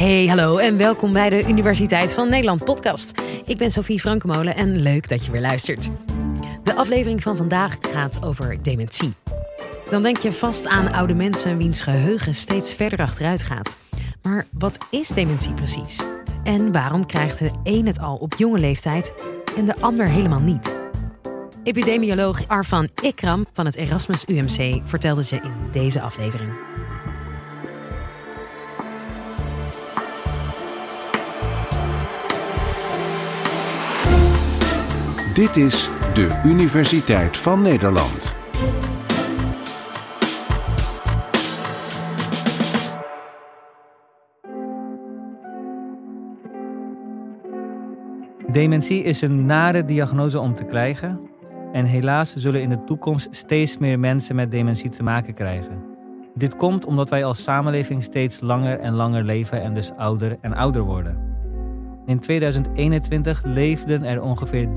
Hey, hallo en welkom bij de Universiteit van Nederland podcast. Ik ben Sophie Frankemolen en leuk dat je weer luistert. De aflevering van vandaag gaat over dementie. Dan denk je vast aan oude mensen wiens geheugen steeds verder achteruit gaat. Maar wat is dementie precies? En waarom krijgt de een het al op jonge leeftijd en de ander helemaal niet? Epidemioloog Arvan Ikram van het Erasmus UMC vertelt het je in deze aflevering. Dit is de Universiteit van Nederland. Dementie is een nare diagnose om te krijgen. En helaas zullen in de toekomst steeds meer mensen met dementie te maken krijgen. Dit komt omdat wij als samenleving steeds langer en langer leven en dus ouder en ouder worden. In 2021 leefden er ongeveer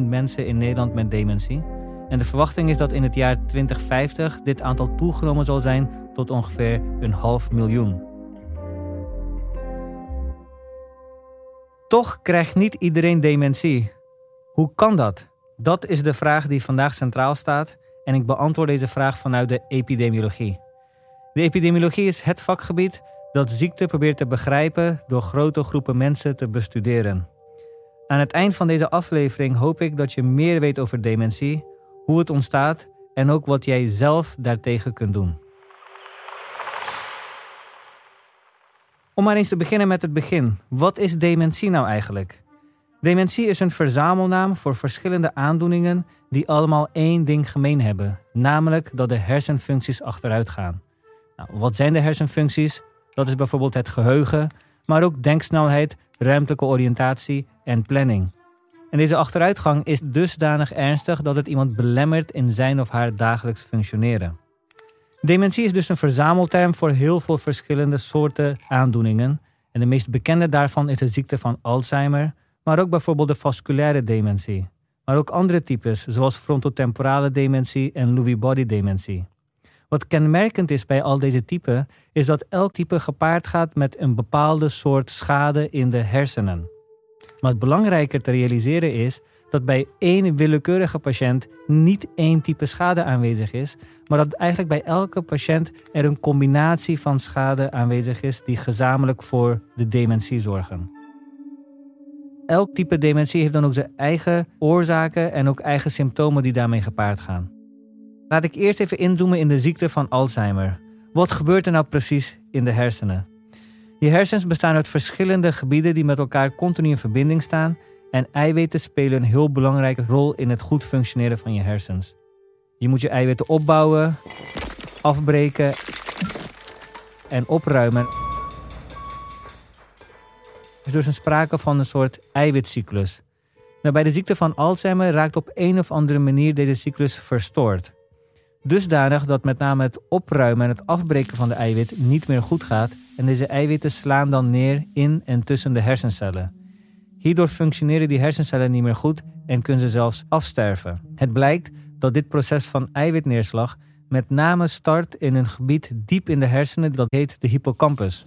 300.000 mensen in Nederland met dementie. En de verwachting is dat in het jaar 2050 dit aantal toegenomen zal zijn tot ongeveer een half miljoen. Toch krijgt niet iedereen dementie. Hoe kan dat? Dat is de vraag die vandaag centraal staat en ik beantwoord deze vraag vanuit de epidemiologie. De epidemiologie is het vakgebied dat ziekte probeert te begrijpen door grote groepen mensen te bestuderen. Aan het eind van deze aflevering hoop ik dat je meer weet over dementie, hoe het ontstaat en ook wat jij zelf daartegen kunt doen. Om maar eens te beginnen met het begin. Wat is dementie nou eigenlijk? Dementie is een verzamelnaam voor verschillende aandoeningen die allemaal één ding gemeen hebben, namelijk dat de hersenfuncties achteruit gaan. Nou, wat zijn de hersenfuncties? Dat is bijvoorbeeld het geheugen, maar ook denksnelheid, ruimtelijke oriëntatie en planning. En deze achteruitgang is dusdanig ernstig dat het iemand belemmert in zijn of haar dagelijks functioneren. Dementie is dus een verzamelterm voor heel veel verschillende soorten aandoeningen. En de meest bekende daarvan is de ziekte van Alzheimer, maar ook bijvoorbeeld de vasculaire dementie. Maar ook andere types, zoals frontotemporale dementie en Lewy body dementie. Wat kenmerkend is bij al deze typen, is dat elk type gepaard gaat met een bepaalde soort schade in de hersenen. Maar het belangrijker te realiseren is dat bij één willekeurige patiënt niet één type schade aanwezig is, maar dat eigenlijk bij elke patiënt er een combinatie van schade aanwezig is die gezamenlijk voor de dementie zorgen. Elk type dementie heeft dan ook zijn eigen oorzaken en ook eigen symptomen die daarmee gepaard gaan. Laat ik eerst even inzoomen in de ziekte van Alzheimer. Wat gebeurt er nou precies in de hersenen? Je hersens bestaan uit verschillende gebieden die met elkaar continu in verbinding staan en eiwitten spelen een heel belangrijke rol in het goed functioneren van je hersens. Je moet je eiwitten opbouwen, afbreken en opruimen. Er is dus een sprake van een soort eiwitcyclus. Nou, bij de ziekte van Alzheimer raakt op een of andere manier deze cyclus verstoord. Dusdanig dat met name het opruimen en het afbreken van de eiwit niet meer goed gaat en deze eiwitten slaan dan neer in en tussen de hersencellen. Hierdoor functioneren die hersencellen niet meer goed en kunnen ze zelfs afsterven. Het blijkt dat dit proces van eiwitneerslag met name start in een gebied diep in de hersenen dat heet de hippocampus.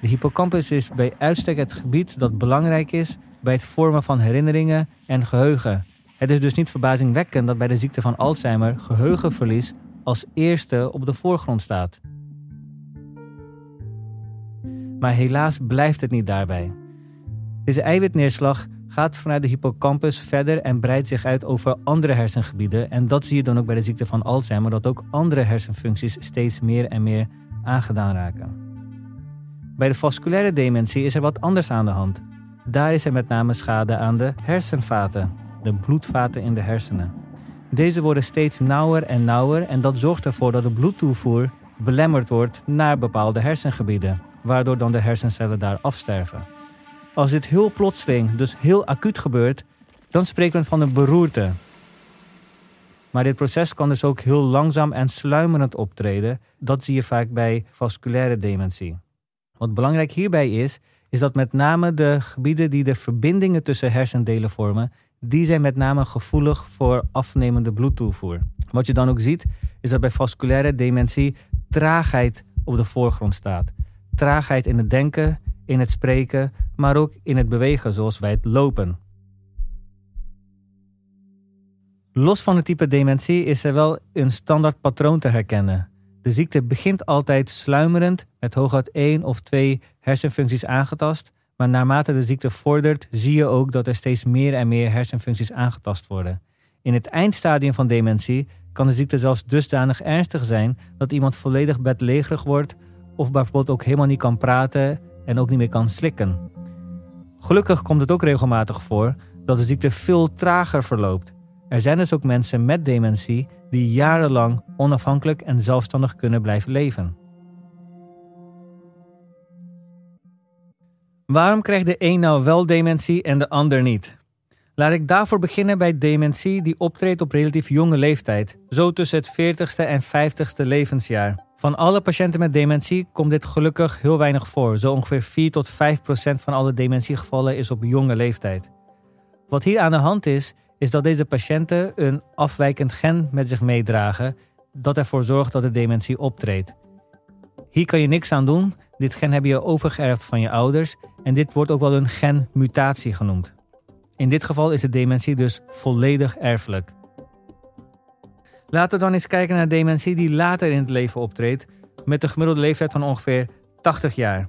De hippocampus is bij uitstek het gebied dat belangrijk is bij het vormen van herinneringen en geheugen het is dus niet verbazingwekkend dat bij de ziekte van Alzheimer geheugenverlies als eerste op de voorgrond staat. Maar helaas blijft het niet daarbij. Deze eiwitneerslag gaat vanuit de hippocampus verder en breidt zich uit over andere hersengebieden. En dat zie je dan ook bij de ziekte van Alzheimer, dat ook andere hersenfuncties steeds meer en meer aangedaan raken. Bij de vasculaire dementie is er wat anders aan de hand. Daar is er met name schade aan de hersenvaten de bloedvaten in de hersenen. Deze worden steeds nauwer en nauwer en dat zorgt ervoor dat de bloedtoevoer belemmerd wordt naar bepaalde hersengebieden, waardoor dan de hersencellen daar afsterven. Als dit heel plotseling, dus heel acuut gebeurt, dan spreken we van een beroerte. Maar dit proces kan dus ook heel langzaam en sluimerend optreden. Dat zie je vaak bij vasculaire dementie. Wat belangrijk hierbij is, is dat met name de gebieden die de verbindingen tussen hersendelen vormen, die zijn met name gevoelig voor afnemende bloedtoevoer. Wat je dan ook ziet, is dat bij vasculaire dementie traagheid op de voorgrond staat. Traagheid in het denken, in het spreken, maar ook in het bewegen, zoals wij het lopen. Los van het type dementie is er wel een standaard patroon te herkennen. De ziekte begint altijd sluimerend met hooguit één of twee hersenfuncties aangetast, maar naarmate de ziekte vordert, zie je ook dat er steeds meer en meer hersenfuncties aangetast worden. In het eindstadium van dementie kan de ziekte zelfs dusdanig ernstig zijn dat iemand volledig bedlegerig wordt of bijvoorbeeld ook helemaal niet kan praten en ook niet meer kan slikken. Gelukkig komt het ook regelmatig voor dat de ziekte veel trager verloopt. Er zijn dus ook mensen met dementie die jarenlang onafhankelijk en zelfstandig kunnen blijven leven. Waarom krijgt de een nou wel dementie en de ander niet? Laat ik daarvoor beginnen bij dementie die optreedt op relatief jonge leeftijd, zo tussen het 40ste en 50ste levensjaar. Van alle patiënten met dementie komt dit gelukkig heel weinig voor. Zo ongeveer 4 tot 5 procent van alle dementiegevallen is op jonge leeftijd. Wat hier aan de hand is, is dat deze patiënten een afwijkend gen met zich meedragen dat ervoor zorgt dat de dementie optreedt. Hier kan je niks aan doen. Dit gen heb je overgeërfd van je ouders en dit wordt ook wel een genmutatie genoemd. In dit geval is de dementie dus volledig erfelijk. Laten we dan eens kijken naar dementie die later in het leven optreedt, met een gemiddelde leeftijd van ongeveer 80 jaar.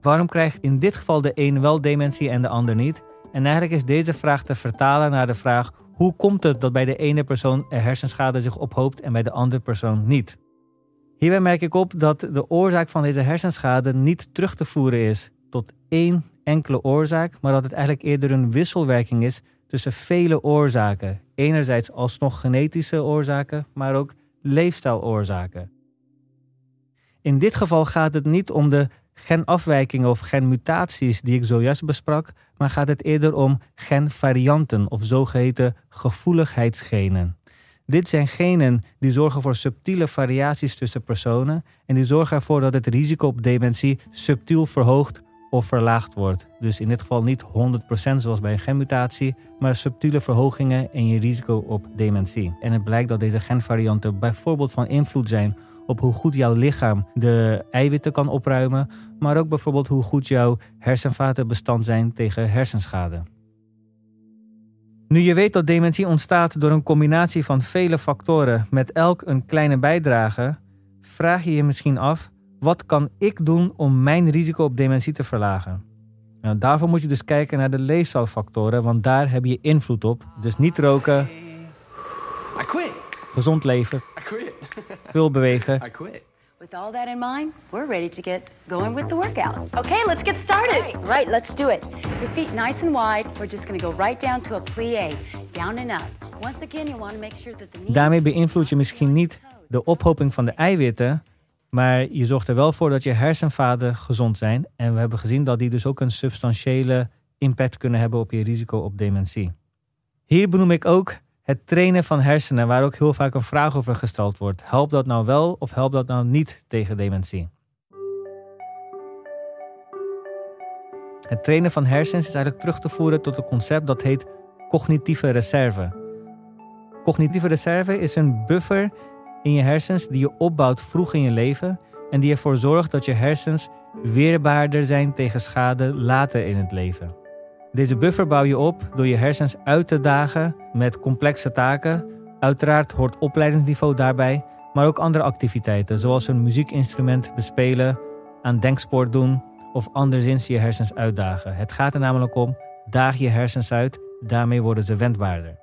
Waarom krijgt in dit geval de een wel dementie en de ander niet? En eigenlijk is deze vraag te vertalen naar de vraag: hoe komt het dat bij de ene persoon er hersenschade zich ophoopt en bij de andere persoon niet? Hierbij merk ik op dat de oorzaak van deze hersenschade niet terug te voeren is tot één enkele oorzaak, maar dat het eigenlijk eerder een wisselwerking is tussen vele oorzaken. Enerzijds alsnog genetische oorzaken, maar ook leefstijloorzaken. In dit geval gaat het niet om de genafwijkingen of genmutaties die ik zojuist besprak, maar gaat het eerder om genvarianten of zogeheten gevoeligheidsgenen. Dit zijn genen die zorgen voor subtiele variaties tussen personen en die zorgen ervoor dat het risico op dementie subtiel verhoogt of verlaagd wordt. Dus in dit geval niet 100% zoals bij een genmutatie, maar subtiele verhogingen in je risico op dementie. En het blijkt dat deze genvarianten bijvoorbeeld van invloed zijn op hoe goed jouw lichaam de eiwitten kan opruimen, maar ook bijvoorbeeld hoe goed jouw hersenvaten bestand zijn tegen hersenschade. Nu je weet dat dementie ontstaat door een combinatie van vele factoren met elk een kleine bijdrage, vraag je je misschien af: wat kan ik doen om mijn risico op dementie te verlagen? Nou, daarvoor moet je dus kijken naar de leefstijlfactoren, want daar heb je invloed op. Dus niet roken, gezond leven, veel bewegen. All that in mind, we're ready to get going with the workout. Okay, let's get started. Right, right let's do it. Your feet nice and wide. We're just going to go right down to a plie, down and up. Once again, you want to make sure that the knees Daarmee beïnvloed je misschien niet de ophoping van de eiwitten, maar je zorgt er wel voor dat je hersenvaten gezond zijn. En we hebben gezien dat die dus ook een substantiële impact kunnen hebben op je risico op dementie. Hier benoem ik ook het trainen van hersenen, waar ook heel vaak een vraag over gesteld wordt. Helpt dat nou wel of helpt dat nou niet tegen dementie? Het trainen van hersens is eigenlijk terug te voeren tot een concept dat heet cognitieve reserve. Cognitieve reserve is een buffer in je hersens die je opbouwt vroeg in je leven en die ervoor zorgt dat je hersens weerbaarder zijn tegen schade later in het leven. Deze buffer bouw je op door je hersens uit te dagen met complexe taken. Uiteraard hoort opleidingsniveau daarbij, maar ook andere activiteiten, zoals een muziekinstrument bespelen, aan denksport doen of anderszins je hersens uitdagen. Het gaat er namelijk om, daag je hersens uit, daarmee worden ze wendbaarder.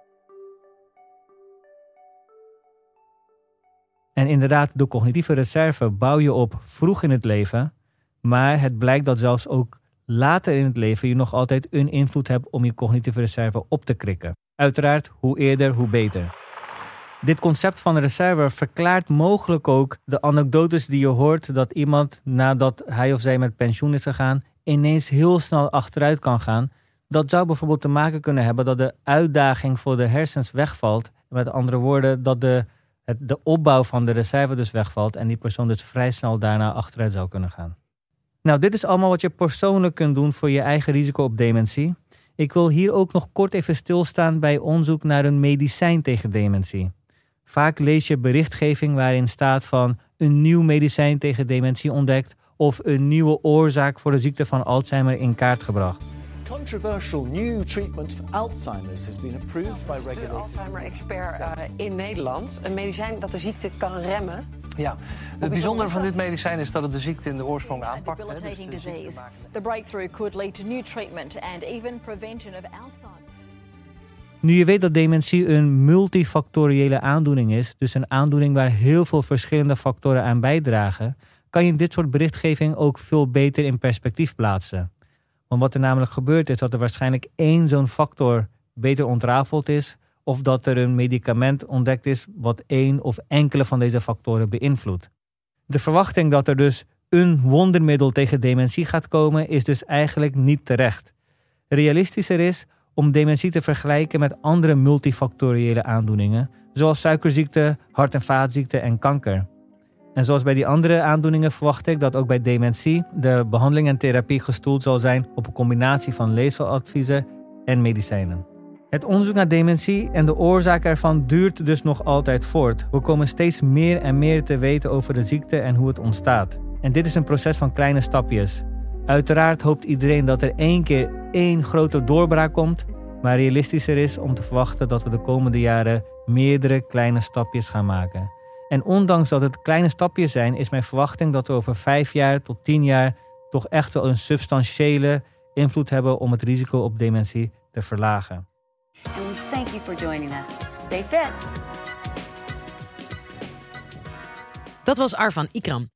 En inderdaad, de cognitieve reserve bouw je op vroeg in het leven, maar het blijkt dat zelfs ook later in het leven je nog altijd een invloed hebt om je cognitieve reserve op te krikken. Uiteraard, hoe eerder, hoe beter. Dit concept van reserve verklaart mogelijk ook de anekdotes die je hoort dat iemand nadat hij of zij met pensioen is gegaan ineens heel snel achteruit kan gaan. Dat zou bijvoorbeeld te maken kunnen hebben dat de uitdaging voor de hersens wegvalt. Met andere woorden, dat de, het, de opbouw van de reserve dus wegvalt en die persoon dus vrij snel daarna achteruit zou kunnen gaan. Nou, dit is allemaal wat je persoonlijk kunt doen voor je eigen risico op dementie. Ik wil hier ook nog kort even stilstaan bij onderzoek naar een medicijn tegen dementie. Vaak lees je berichtgeving waarin staat van een nieuw medicijn tegen dementie ontdekt of een nieuwe oorzaak voor de ziekte van Alzheimer in kaart gebracht. Controversial new treatment for Alzheimer's has been approved by De regulators. Alzheimer-expert uh, in Nederland. Een medicijn dat de ziekte kan remmen. Ja, het bijzondere van dit medicijn is dat het de ziekte in de oorsprong aanpakt. hè, dus debilitating disease. The breakthrough could lead to new treatment and even prevention of Alzheimer's. Nu je weet dat dementie een multifactoriële aandoening is, dus een aandoening waar heel veel verschillende factoren aan bijdragen, kan je dit soort berichtgeving ook veel beter in perspectief plaatsen. Want wat er namelijk gebeurt is dat er waarschijnlijk één zo'n factor beter ontrafeld is, of dat er een medicament ontdekt is wat één of enkele van deze factoren beïnvloedt. De verwachting dat er dus een wondermiddel tegen dementie gaat komen, is dus eigenlijk niet terecht. Realistischer is om dementie te vergelijken met andere multifactoriële aandoeningen, zoals suikerziekte, hart- en vaatziekte en kanker. En zoals bij die andere aandoeningen verwacht ik dat ook bij dementie de behandeling en therapie gestoeld zal zijn op een combinatie van leefstijladviezen en medicijnen. Het onderzoek naar dementie en de oorzaak ervan duurt dus nog altijd voort. We komen steeds meer en meer te weten over de ziekte en hoe het ontstaat. En dit is een proces van kleine stapjes. Uiteraard hoopt iedereen dat er één keer één grote doorbraak komt, maar realistischer is om te verwachten dat we de komende jaren meerdere kleine stapjes gaan maken. En ondanks dat het kleine stapjes zijn, is mijn verwachting dat we over vijf jaar tot tien jaar toch echt wel een substantiële invloed hebben om het risico op dementie te verlagen. For joining us. Stay fit. Dat was Arvan Ikram.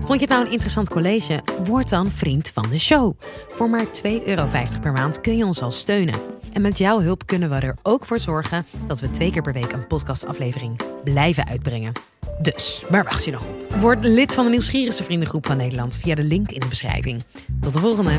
Vond je het nou een interessant college? Word dan vriend van de show. Voor maar 2,50 euro per maand kun je ons al steunen. En met jouw hulp kunnen we er ook voor zorgen dat we twee keer per week een podcastaflevering blijven uitbrengen. Dus, waar wacht je nog op? Word lid van de nieuwsgierigste vriendengroep van Nederland via de link in de beschrijving. Tot de volgende!